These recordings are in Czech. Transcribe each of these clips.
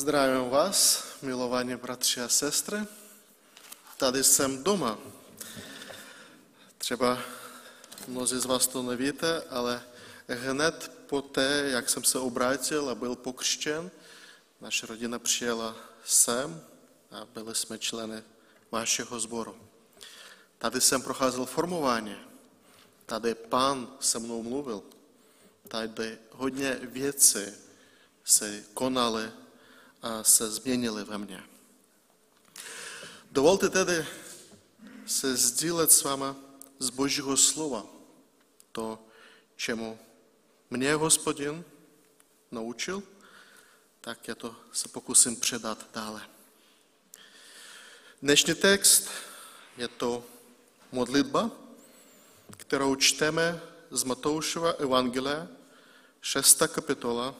Zdravím vás, milovaní bratři a sestry. Tady jsem doma. Třeba mnozí z vás to nevíte, ale hned po té, jak jsem se obrátil a byl pokřtěn, naše rodina přijela sem a byli jsme členy vašeho sboru. Tady jsem procházel formování. Tady pán se mnou mluvil. Tady hodně věcí se konaly se změnily ve mně. Dovolte tedy se sdílet s váma z Božího slova to, čemu mě hospodin naučil, tak já to se pokusím předat dále. Dnešní text je to modlitba, kterou čteme z Matoušova Evangelia, 6. kapitola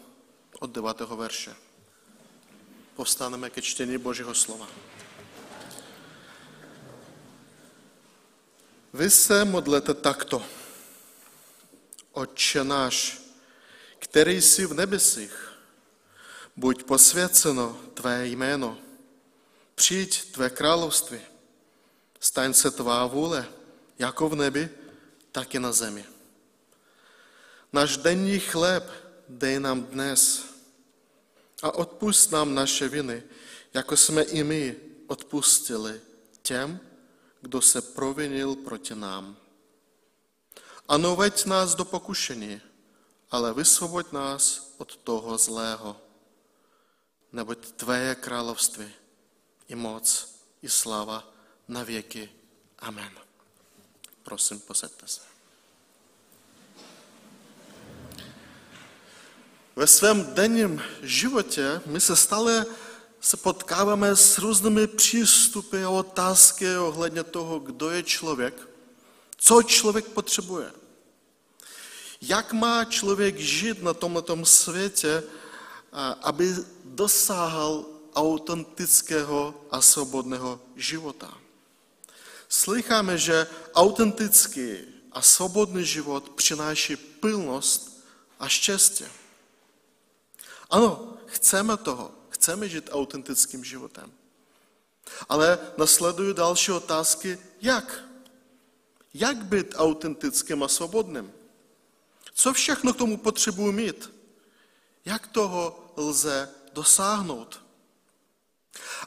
od 9. verše. Povstaneme ke čtení Božího slova. Vy se modlete takto. Otče náš, který jsi v nebesích, buď posvěceno tvé jméno, přijď tvé království, staň se tvá vůle, jako v nebi, tak i na zemi. Náš denní chléb dej nám dnes a odpust nám naše viny, jako jsme i my odpustili těm, kdo se provinil proti nám. A noveď nás do pokušení, ale vysvoboď nás od toho zlého. Neboť Tvé království, i moc, i sláva na věky. Amen. Prosím, posaďte se. Ve svém denním životě my se stále se potkáváme s různými přístupy a otázky ohledně toho, kdo je člověk, co člověk potřebuje. Jak má člověk žít na tomto světě, aby dosáhl autentického a svobodného života. Slycháme, že autentický a svobodný život přináší plnost a štěstí. Ano, chceme toho, chceme žít autentickým životem. Ale nasledují další otázky, jak? Jak být autentickým a svobodným? Co všechno k tomu potřebuji mít? Jak toho lze dosáhnout?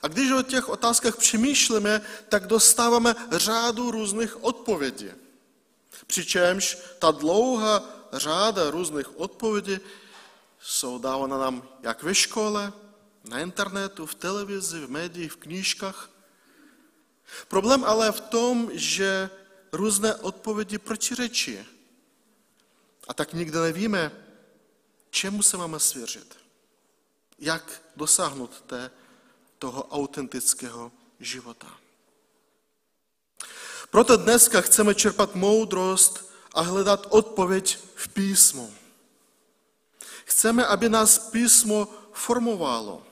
A když o těch otázkách přemýšlíme, tak dostáváme řádu různých odpovědí. Přičemž ta dlouhá řáda různých odpovědí jsou dávána nám jak ve škole, na internetu, v televizi, v médiích, v knížkách. Problém ale v tom, že různé odpovědi protiřečí. A tak nikdy nevíme, čemu se máme svěřit. Jak dosáhnout té, toho autentického života. Proto dneska chceme čerpat moudrost a hledat odpověď v písmu. Chceme, aby nás písmo formovalo.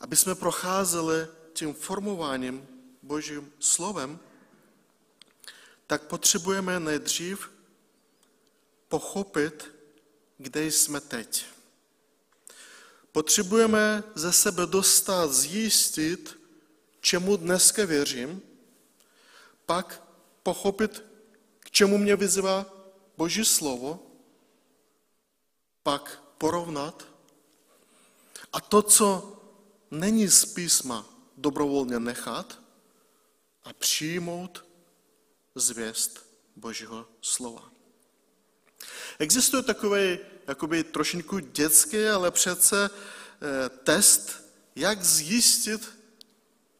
Aby jsme procházeli tím formováním Božím slovem, tak potřebujeme nejdřív pochopit, kde jsme teď. Potřebujeme ze sebe dostat, zjistit, čemu dneska věřím, pak pochopit, k čemu mě vyzývá Boží slovo pak porovnat a to, co není z písma, dobrovolně nechat a přijmout zvěst Božího slova. Existuje takový jakoby trošinku dětský, ale přece eh, test, jak zjistit,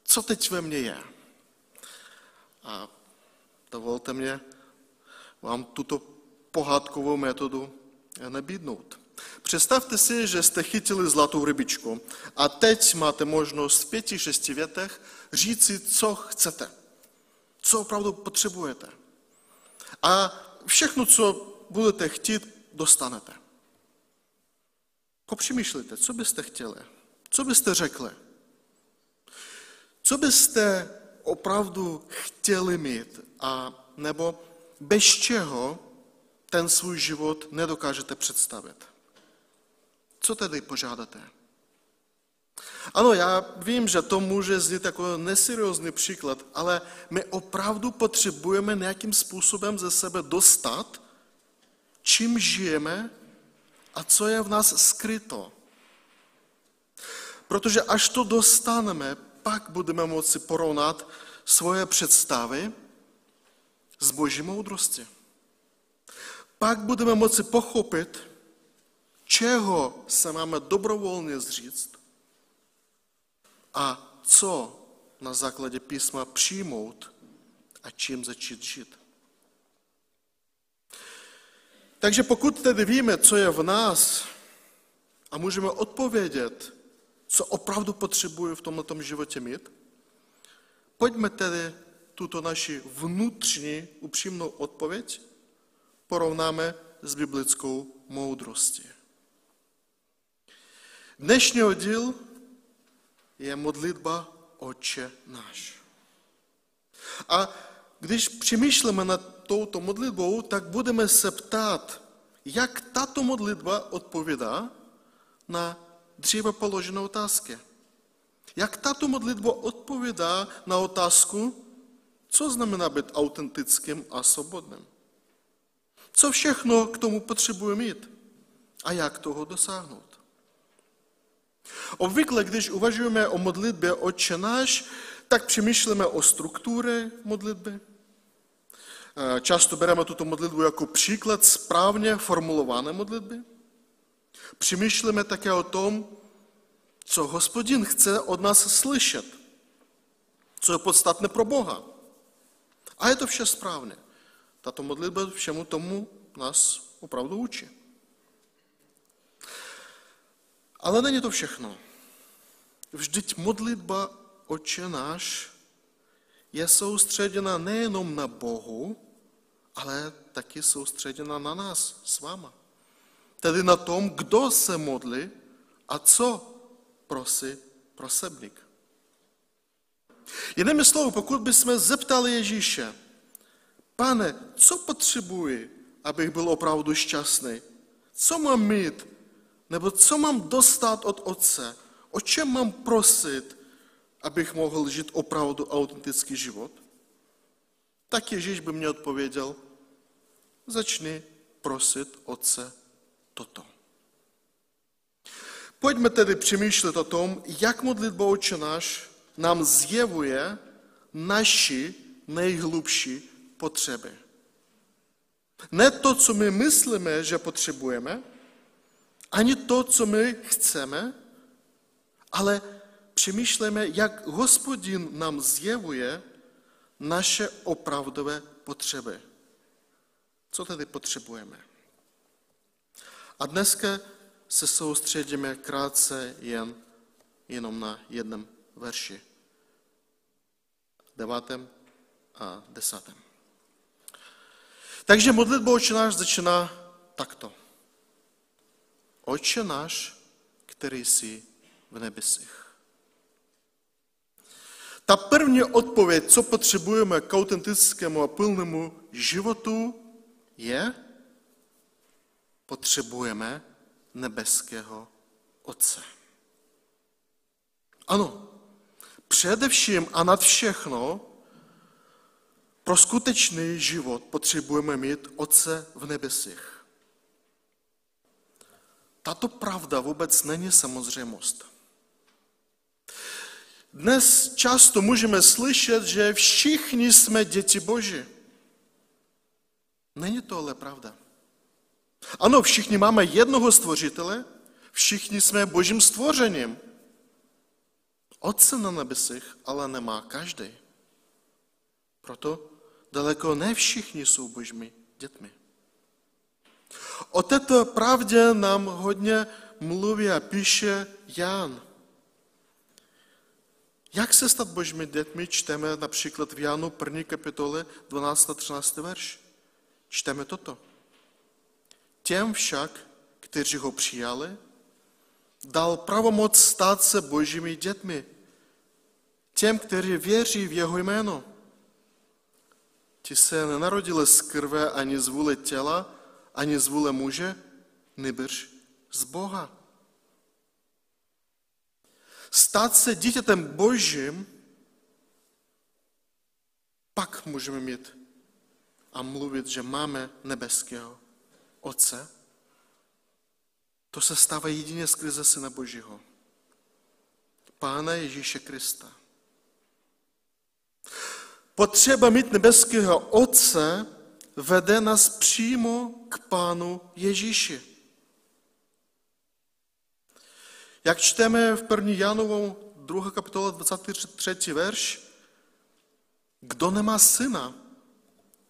co teď ve mně je. A dovolte mě vám tuto pohádkovou metodu nabídnout. Představte si, že jste chytili zlatou rybičku a teď máte možnost v pěti, šesti větech říci, co chcete, co opravdu potřebujete. A všechno, co budete chtít, dostanete. Popřemýšlejte, co byste chtěli, co byste řekli, co byste opravdu chtěli mít a nebo bez čeho ten svůj život nedokážete představit. Co tedy požádáte? Ano, já vím, že to může znít jako neseriózní příklad, ale my opravdu potřebujeme nějakým způsobem ze sebe dostat, čím žijeme a co je v nás skryto. Protože až to dostaneme, pak budeme moci porovnat svoje představy z boží moudrosti. Pak budeme moci pochopit, čeho se máme dobrovolně zříct a co na základě písma přijmout a čím začít žít. Takže pokud tedy víme, co je v nás a můžeme odpovědět, co opravdu potřebuji v tomto životě mít, pojďme tedy tuto naši vnitřní upřímnou odpověď porovnáme s biblickou moudrostí. Dnešní oddíl je modlitba Otče náš. A když přemýšlíme nad touto modlitbou, tak budeme se ptát, jak tato modlitba odpovídá na dříve položené otázky. Jak tato modlitba odpovídá na otázku, co znamená být autentickým a svobodným. Co všechno k tomu potřebuje mít a jak toho dosáhnout. Obvykle, když uvažujeme o modlitbě Otče náš, tak přemýšlíme o struktuře modlitby. Často bereme tuto modlitbu jako příklad správně formulované modlitby. Přemýšlíme také o tom, co hospodin chce od nás slyšet, co je podstatné pro Boha. A je to vše správně. Tato modlitba všemu tomu nás opravdu učí. Ale není to všechno. Vždyť modlitba Oče náš je soustředěna nejenom na Bohu, ale taky soustředěna na nás s váma. Tedy na tom, kdo se modlí a co prosí prosebník. Jinými slovy, pokud bychom zeptali Ježíše, pane, co potřebuji, abych byl opravdu šťastný? Co mám mít, nebo co mám dostat od Otce? O čem mám prosit, abych mohl žít opravdu autentický život? Tak Ježíš by mě odpověděl, začni prosit Otce toto. Pojďme tedy přemýšlet o tom, jak modlitba Otče náš nám zjevuje naši nejhlubší potřeby. Ne to, co my myslíme, že potřebujeme, ani to, co my chceme, ale přemýšlíme, jak hospodin nám zjevuje naše opravdové potřeby. Co tedy potřebujeme? A dneska se soustředíme krátce jen jenom na jednom verši. Devátém a desátém. Takže modlitba Oče náš začíná takto. Oče náš, který jsi v nebesích. Ta první odpověď, co potřebujeme k autentickému a plnému životu, je, potřebujeme nebeského Otce. Ano, především a nad všechno pro skutečný život potřebujeme mít Otce v nebesích. Tato pravda vůbec není samozřejmost. Dnes často můžeme slyšet, že všichni jsme děti Boží. Není to ale pravda. Ano, všichni máme jednoho stvořitele, všichni jsme božím stvořením. Otce na nebesích ale nemá každý. Proto daleko ne všichni jsou božími dětmi. O této pravdě nám hodně mluví a píše Jan. Jak se stát božími dětmi, čteme například v Janu 1. kapitole 12. a 13. verš. Čteme toto. Těm však, kteří ho přijali, dal pravomoc stát se božími dětmi. Těm, kteří věří v jeho jméno. Ti se nenarodili z krve ani z vůle těla, ani z vůle muže, nebrž z Boha. stát se dítětem Božím, pak můžeme mít a mluvit, že máme nebeského Otce. To se stává jedině skrze Syna Božího. Pána Ježíše Krista. Potřeba mít nebeského Otce vede nás přímo k Pánu Ježíši. Jak čteme v 1. Janovou 2. kapitola 23. verš, kdo nemá syna,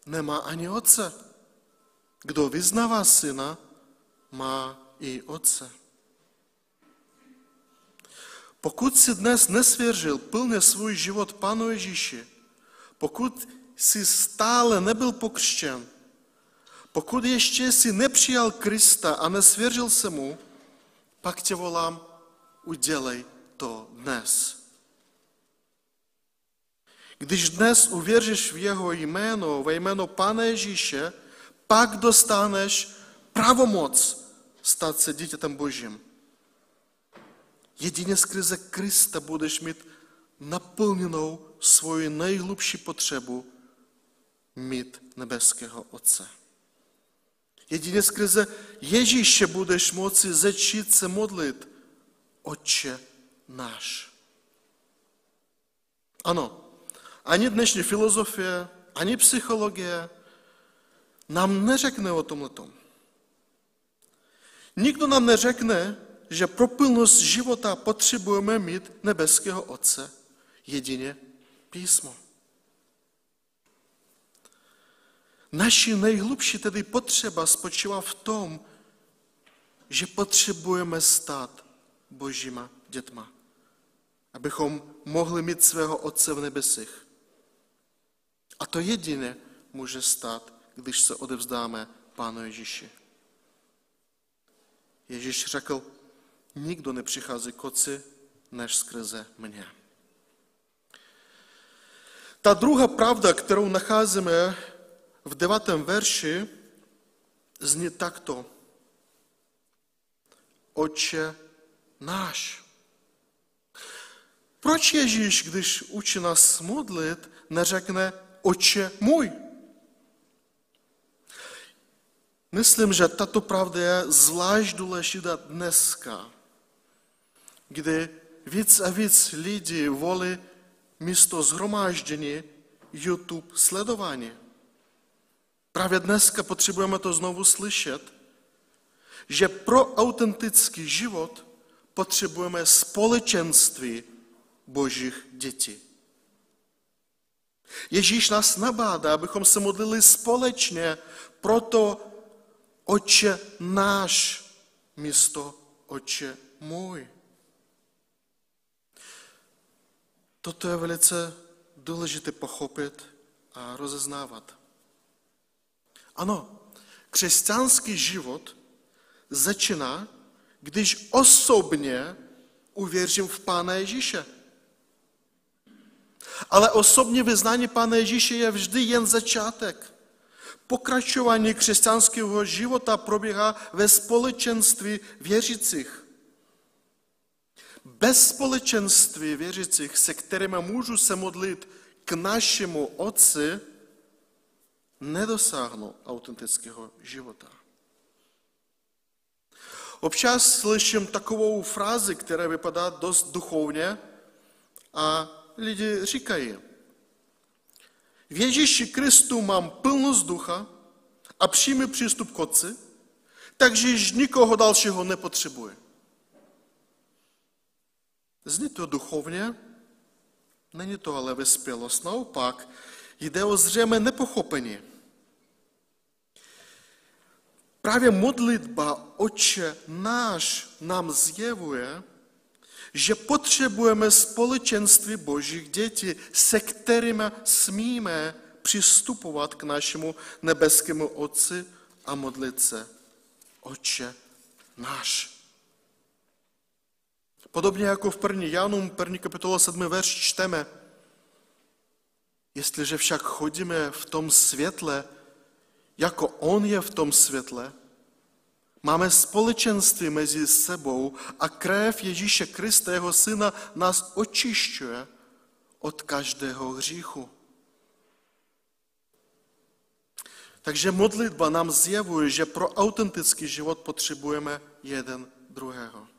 nemá ani otce. Kdo vyznává syna, má i otce. Pokud si dnes nesvěřil plně svůj život Pánu Ježíši, pokud si stále nebyl pokřtěn, pokud ještě si nepřijal Krista a nesvěřil se mu, pak tě volám, udělej to dnes. Když dnes uvěříš v jeho jméno, ve jméno Pána Ježíše, pak dostaneš pravomoc stát se dítětem Božím. Jedině skrze Krista budeš mít naplněnou svoji nejhlubší potřebu mít nebeského Otce. Jedině skrze Ježíše budeš moci začít se modlit Otče náš. Ano, ani dnešní filozofie, ani psychologie nám neřekne o tomhle. Nikdo nám neřekne, že pro plnost života potřebujeme mít nebeského Otce, jedině písmo. Naši nejhlubší tedy potřeba spočívá v tom, že potřebujeme stát božíma dětma, abychom mohli mít svého Otce v nebesích. A to jediné může stát, když se odevzdáme Pánu Ježíši. Ježíš řekl, nikdo nepřichází k Otci, než skrze mě. Ta druhá pravda, kterou nacházíme v devátém verši, zní takto. Oče náš. Proč Ježíš, když učí nás modlit, neřekne Oče můj? Myslím, že tato pravda je zvlášť důležitá dneska, kdy víc a víc lidí volí místo zhromáždění YouTube sledování. Právě dneska potřebujeme to znovu slyšet, že pro autentický život potřebujeme společenství božích dětí. Ježíš nás nabádá, abychom se modlili společně, proto Oče náš místo Oče můj. Toto je velice důležité pochopit a rozeznávat. Ano, křesťanský život začíná, když osobně uvěřím v Pána Ježíše. Ale osobní vyznání Pána Ježíše je vždy jen začátek. Pokračování křesťanského života probíhá ve společenství věřících. Bez společenství věřících, se kterými můžu se modlit k našemu Otci, nedosáhnu autentického života. Občas slyším takovou frázi, která vypadá dost duchovně a lidi říkají, v Ježíši Kristu mám plnost ducha a přímý přístup k Otci, takže již nikoho dalšího nepotřebuje. Zní to duchovně, není to ale vyspělost, naopak jde o zřejmé nepochopení. Právě modlitba Oče náš nám zjevuje, že potřebujeme společenství božích dětí, se kterými smíme přistupovat k našemu nebeskému Otci a modlit se. Oče náš. Podobně jako v 1. Janům, 1. kapitola 7. verš čteme, jestliže však chodíme v tom světle, jako On je v tom světle, Máme společenství mezi sebou a krev Ježíše Krista, jeho syna, nás očišťuje od každého hříchu. Takže modlitba nám zjevuje, že pro autentický život potřebujeme jeden druhého.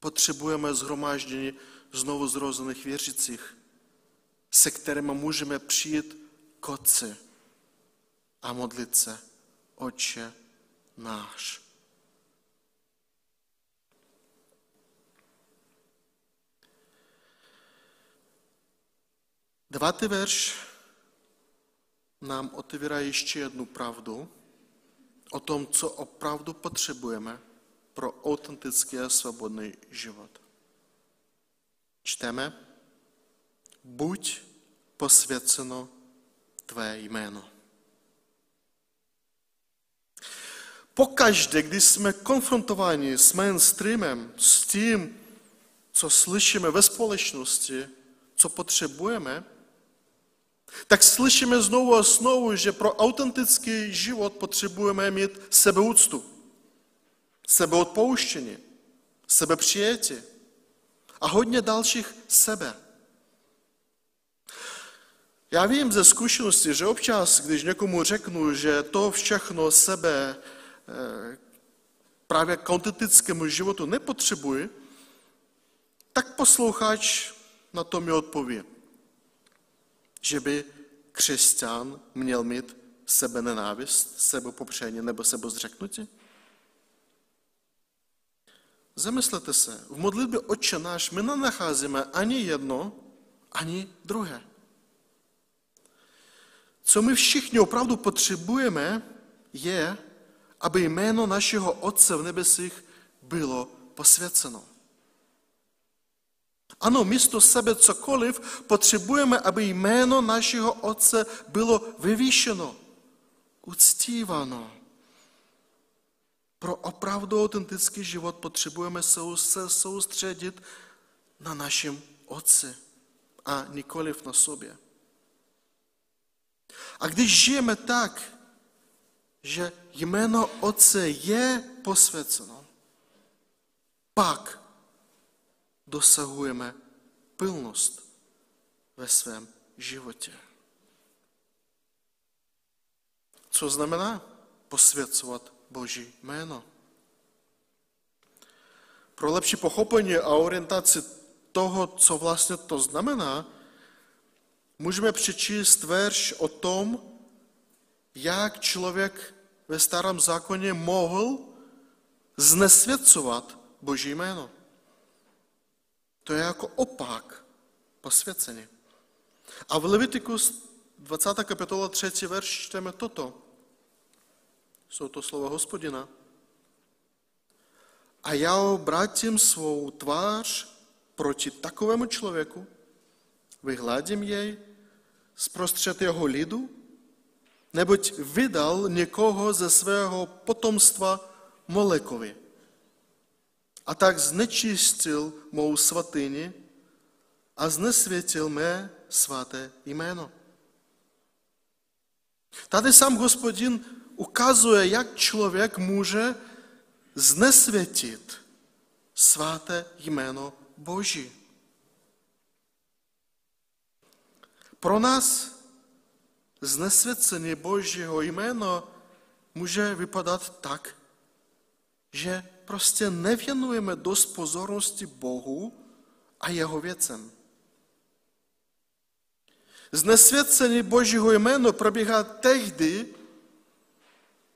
Potřebujeme zhromáždění znovu zrozených věřících, se kterými můžeme přijít k Otci a modlit se, Otče náš. Devátý verš nám otevírá ještě jednu pravdu o tom, co opravdu potřebujeme pro autentický a svobodný život. Čteme, buď posvěceno tvé jméno. Pokaždé, když jsme konfrontováni s mainstreamem, s tím, co slyšíme ve společnosti, co potřebujeme, tak slyšíme znovu a znovu, že pro autentický život potřebujeme mít sebeúctu, sebeodpouštění, sebepřijetí a hodně dalších sebe. Já vím ze zkušenosti, že občas, když někomu řeknu, že to všechno sebe eh, právě k autentickému životu nepotřebuje, tak posluchač na to mi odpoví že by křesťan měl mít sebe nenávist, sebe popření nebo sebe zřeknutí? Zamyslete se, v modlitbě Otče náš my nenacházíme ani jedno, ani druhé. Co my všichni opravdu potřebujeme, je, aby jméno našeho Otce v nebesích bylo posvěceno. Ano, místo sebe cokoliv, potřebujeme, aby jméno našeho Otce bylo vyvýšeno, uctíváno. Pro opravdu autentický život potřebujeme se soustředit na našem Otci a nikoliv na sobě. A když žijeme tak, že jméno Otce je posvěceno, pak dosahujeme plnost ve svém životě. Co znamená posvěcovat Boží jméno? Pro lepší pochopení a orientaci toho, co vlastně to znamená, můžeme přečíst verš o tom, jak člověk ve starém zákoně mohl znesvěcovat Boží jméno. To je jako opak posvěcení. A v Levitikus 20. kapitola 3. verš čteme toto. Jsou to slova hospodina. A já obrátím svou tvář proti takovému člověku, vyhladím jej zprostřed jeho lidu, neboť vydal někoho ze svého potomstva Molekovi a tak znečistil mou svatyni a znesvětil mé svaté jméno. Tady sám hospodin ukazuje, jak člověk může znesvětit svaté jméno Boží. Pro nás znesvěcení Božího jméno může vypadat tak, že prostě nevěnujeme dost pozornosti Bohu a jeho věcem. Znesvěcení Božího jméno probíhá tehdy,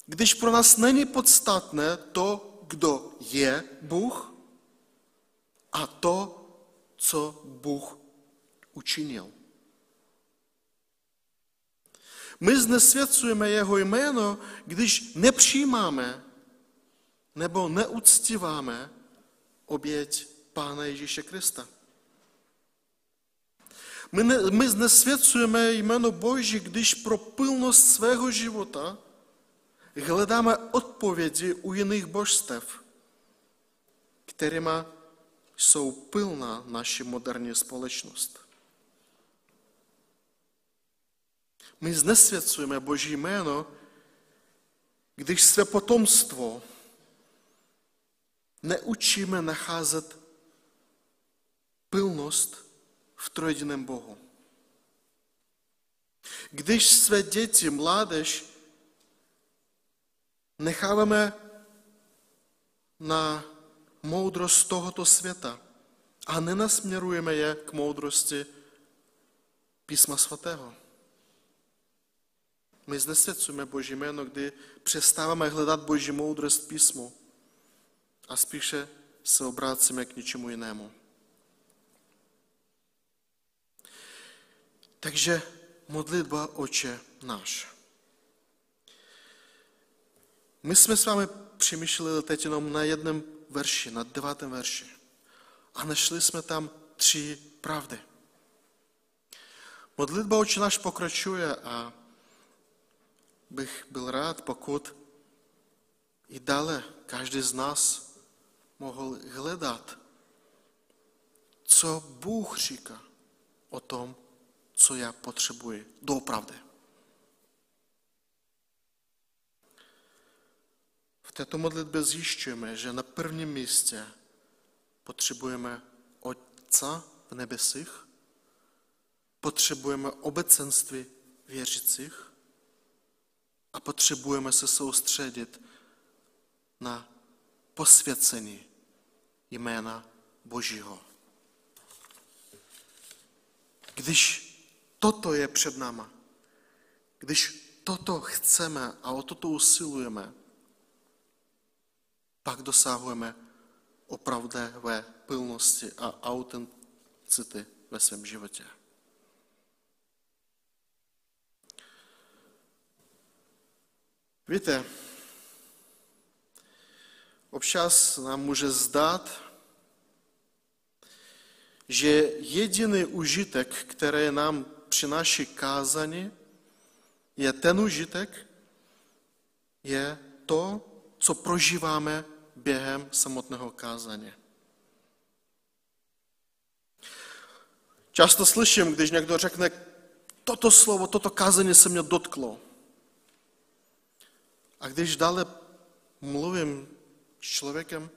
když pro nás není podstatné to, kdo je Bůh a to, co Bůh učinil. My znesvěcujeme jeho jméno, když nepřijímáme nebo neuctíváme oběť Pána Ježíše Krista. My, ne, my znesvěcujeme jméno Boží, když pro plnost svého života hledáme odpovědi u jiných božstev, kterými jsou plná naše moderní společnost. My znesvěcujeme Boží jméno, když své potomstvo neučíme nacházet pilnost v trojediném Bohu. Když své děti, mládež necháváme na moudrost tohoto světa a nenasměrujeme je k moudrosti písma svatého. My znesvěcujeme Boží jméno, kdy přestáváme hledat Boží moudrost písmu a spíše se obrácíme k něčemu jinému. Takže modlitba Oče náš. My jsme s vámi přemýšleli teď jenom na jednom verši, na devátém verši. A našli jsme tam tři pravdy. Modlitba Oče náš pokračuje a bych byl rád, pokud i dále každý z nás mohl hledat, co Bůh říká o tom, co já potřebuji doopravdy. Této modlitbě zjišťujeme, že na prvním místě potřebujeme Otca v nebesích, potřebujeme obecenství věřících a potřebujeme se soustředit na posvěcení jména Božího. Když toto je před náma, když toto chceme a o toto usilujeme, pak dosahujeme opravdové pilnosti a autenticity ve svém životě. Víte, občas nám může zdát, že jediný užitek, který nám přináší kázání, je ten užitek, je to, co prožíváme během samotného kázání. Často slyším, když někdo řekne, toto slovo, toto kázání se mě dotklo. A když dále mluvím s člověkem,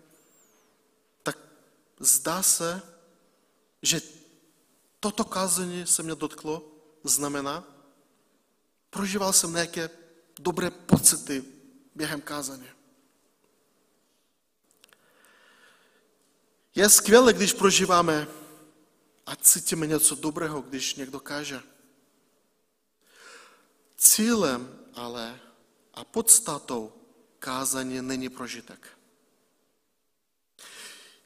tak zdá se, že toto kázání se mě dotklo, znamená, prožíval jsem nějaké dobré pocity během kázání. Je skvělé, když prožíváme a cítíme něco dobrého, když někdo káže. Cílem ale a podstatou kázání není prožitek.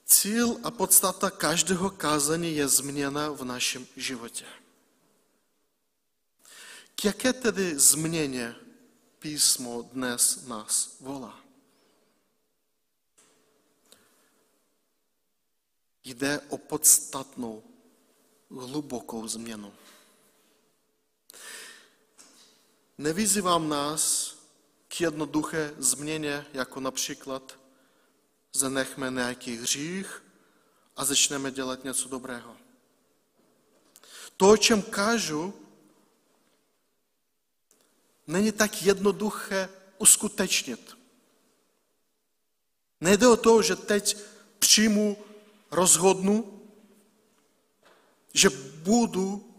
Cíl a podstata každého kázání je změna v našem životě. K jaké tedy změně písmo dnes nás volá? Jde o podstatnou, hlubokou změnu. Nevyzývám nás k jednoduché změně, jako například zanechme nějaký hřích a začneme dělat něco dobrého. To, o čem kážu, není tak jednoduché uskutečnit. Nejde o to, že teď přijmu, rozhodnu, že budu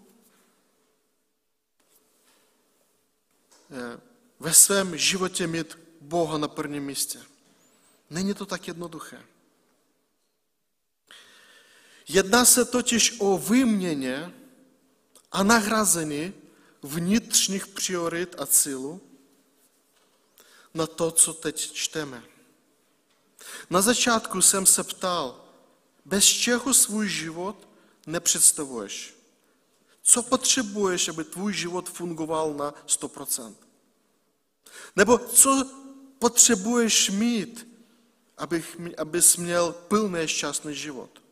eh, ve svém životě mít Boha na prvním místě. Není to tak jednoduché. Jedná se totiž o vyměně a nahrazení vnitřních priorit a cílů na to, co teď čteme. Na začátku jsem se ptal, bez čeho svůj život nepředstavuješ? Co potřebuješ, aby tvůj život fungoval na 100%? Nebo co potřebuješ mít, abych, abys měl plný šťastný život?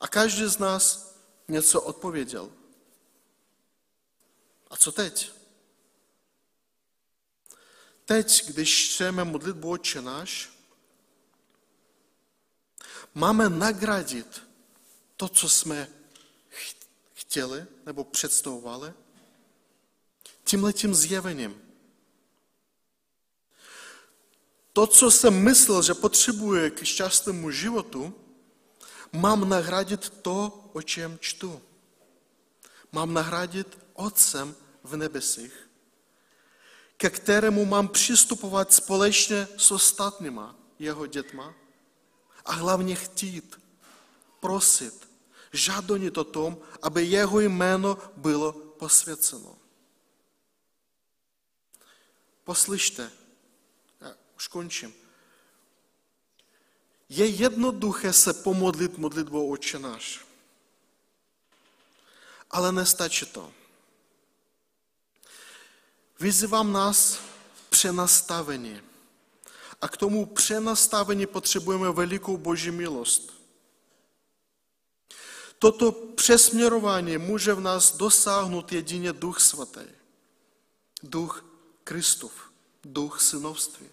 A každý z nás něco odpověděl. A co teď? Teď, když čteme modlitbu Otče náš, máme nagradit to, co jsme chtěli nebo představovali, tímhletím zjevením. to, co jsem myslel, že potřebuje k šťastnému životu, mám nahradit to, o čem čtu. Mám nahradit Otcem v nebesích, ke kterému mám přistupovat společně s ostatníma jeho dětma a hlavně chtít, prosit, žádonit o tom, aby jeho jméno bylo posvěceno. Poslyšte, já už končím. Je jednoduché se pomodlit modlitbou Otče náš. Ale nestačí to. Vyzývám nás přenastavení. A k tomu přenastavení potřebujeme velikou boží milost. Toto přesměrování může v nás dosáhnout jedině Duch Svatý. Duch Kristův, duch synovství,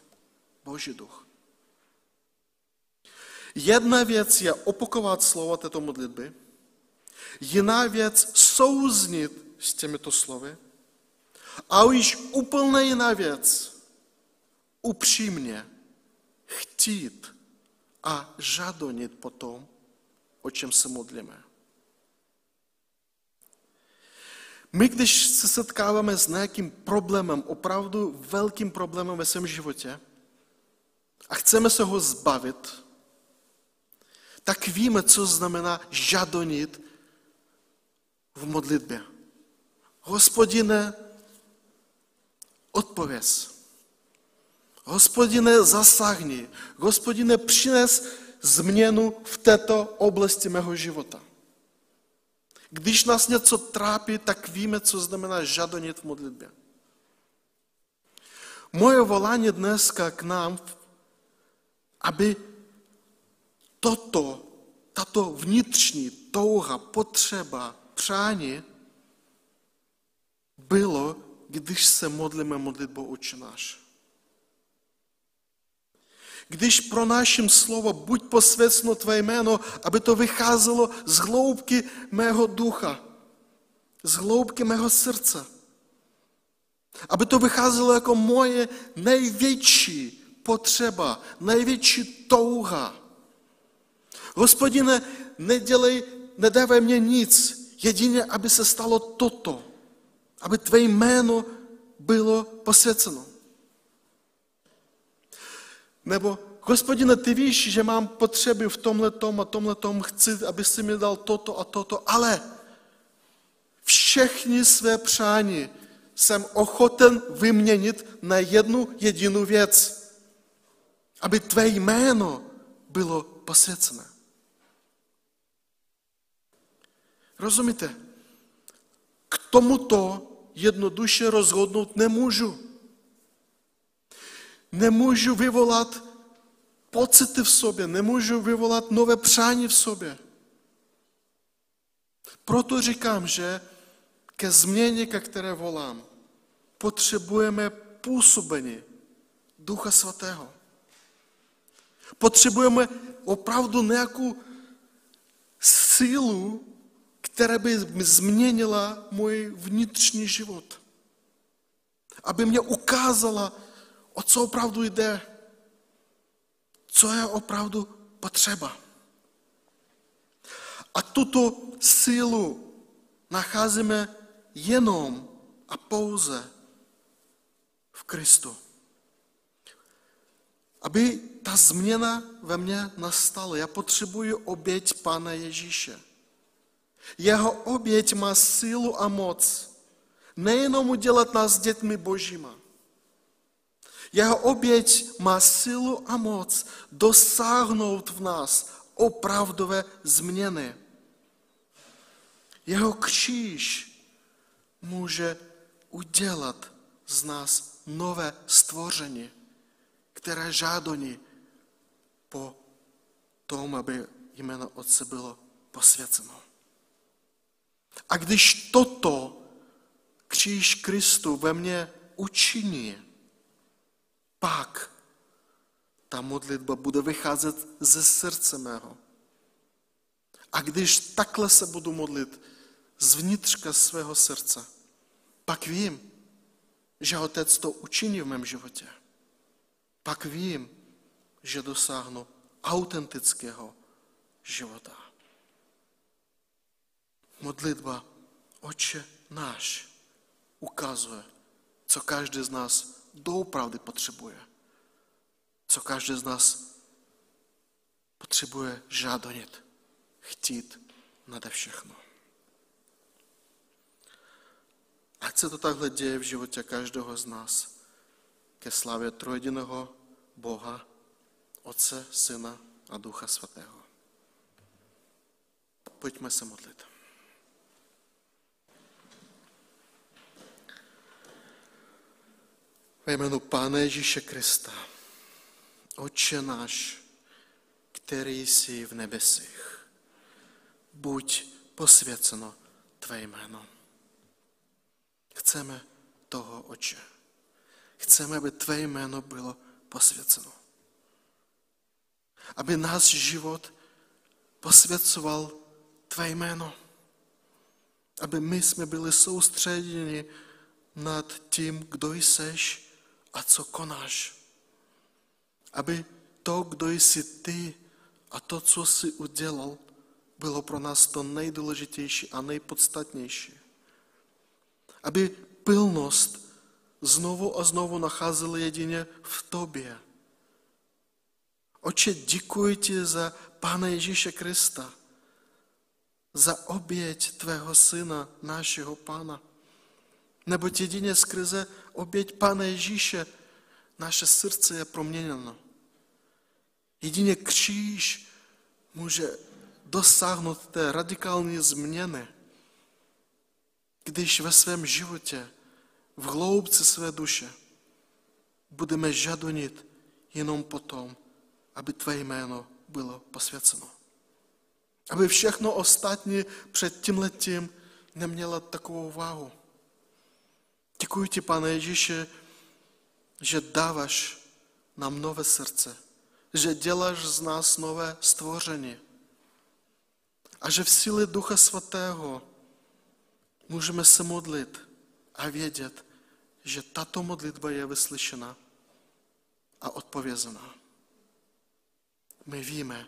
Boží duch. Jedna věc je opakovat slova této modlitby, jiná věc souznit s těmito slovy a už úplně jiná věc upřímně chtít a žadonit po tom, o čem se modlíme. My, když se setkáváme s nějakým problémem, opravdu velkým problémem ve svém životě a chceme se ho zbavit, tak víme, co znamená žadonit v modlitbě. Hospodine, odpověz. Hospodine, zasáhni. Hospodine, přines změnu v této oblasti mého života. Když nás něco trápí, tak víme, co znamená žadonit v modlitbě. Moje volání dneska k nám, aby toto, tato vnitřní touha, potřeba, přání bylo, když se modlíme modlitbou Oče náš. Když pro naším slovo, buď posvěcno tvé jméno, aby to vycházelo z hloubky mého ducha, z hloubky mého srdce. Aby to vycházelo jako moje největší potřeba, největší touha. Hospodine, nedělej, nedávej mě nic, jedině, aby se stalo toto, aby tvé jméno bylo posvěceno. Nebo, hospodine, ty víš, že mám potřeby v tomhle tom a tomhle tom, chci, aby si mi dal toto a toto, ale všechny své přání jsem ochoten vyměnit na jednu jedinou věc, aby tvé jméno bylo posvěcené. Rozumíte? K tomuto jednoduše rozhodnout nemůžu. Nemůžu vyvolat pocity v sobě, nemůžu vyvolat nové přání v sobě. Proto říkám, že ke změně, ke které volám, potřebujeme působení Ducha Svatého. Potřebujeme opravdu nějakou sílu, která by změnila můj vnitřní život. Aby mě ukázala, o co opravdu jde, co je opravdu potřeba. A tuto sílu nacházíme jenom a pouze v Kristu. Aby ta změna ve mně nastala, já potřebuji oběť Pána Ježíše. Jeho oběť má sílu a moc nejenom udělat nás dětmi božíma. Jeho oběť má sílu a moc dosáhnout v nás opravdové změny. Jeho kříž může udělat z nás nové stvoření, které žádoní po tom, aby jméno Otce bylo posvěceno. A když toto kříž Kristu ve mně učiní, pak ta modlitba bude vycházet ze srdce mého. A když takhle se budu modlit z vnitřka svého srdce, pak vím, že Otec to učiní v mém životě. Pak vím, že dosáhnu autentického života. Modlitba Oče náš ukazuje, co každý z nás doopravdy potřebuje. Co každý z nás potřebuje žádonit, chtít nade všechno. Ať se to takhle děje v životě každého z nás ke slavě trojediného Boha, Otce, Syna a Ducha Svatého. Pojďme se modlit. Ve jménu Pána Ježíše Krista, Otče náš, který jsi v nebesích, buď posvěceno Tvé jméno. Chceme toho, Oče. Chceme, aby Tvé jméno bylo posvěceno. Aby náš život posvěcoval Tvé jméno. Aby my jsme byli soustředěni nad tím, kdo jseš a co konáš. Aby to, kdo jsi ty a to, co jsi udělal, bylo pro nás to nejdůležitější a nejpodstatnější. Aby pilnost znovu a znovu nacházeli jedině v tobě. Oče, děkuji ti za Pána Ježíše Krista, za oběť tvého syna, našeho Pána. Neboť jedině skrze oběť Pána Ježíše naše srdce je proměněno. Jedině kříž může dosáhnout té radikální změny, když ve svém životě, v hloubce své duše, budeme žadonit jenom potom, aby Tvé jméno bylo posvěceno. Aby všechno ostatní před tím letím nemělo takovou váhu. Děkuji ti, pane Ježíše, že dáváš nám nové srdce, že děláš z nás nové stvoření a že v síle Ducha Svatého můžeme se modlit a vědět, že tato modlitba je vyslyšena a odpovězená. My víme,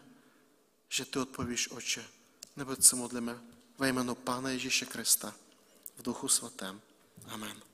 že ty odpovíš, Oče, nebo se modlíme ve jménu Pána Ježíše Krista v Duchu Svatém. Amen.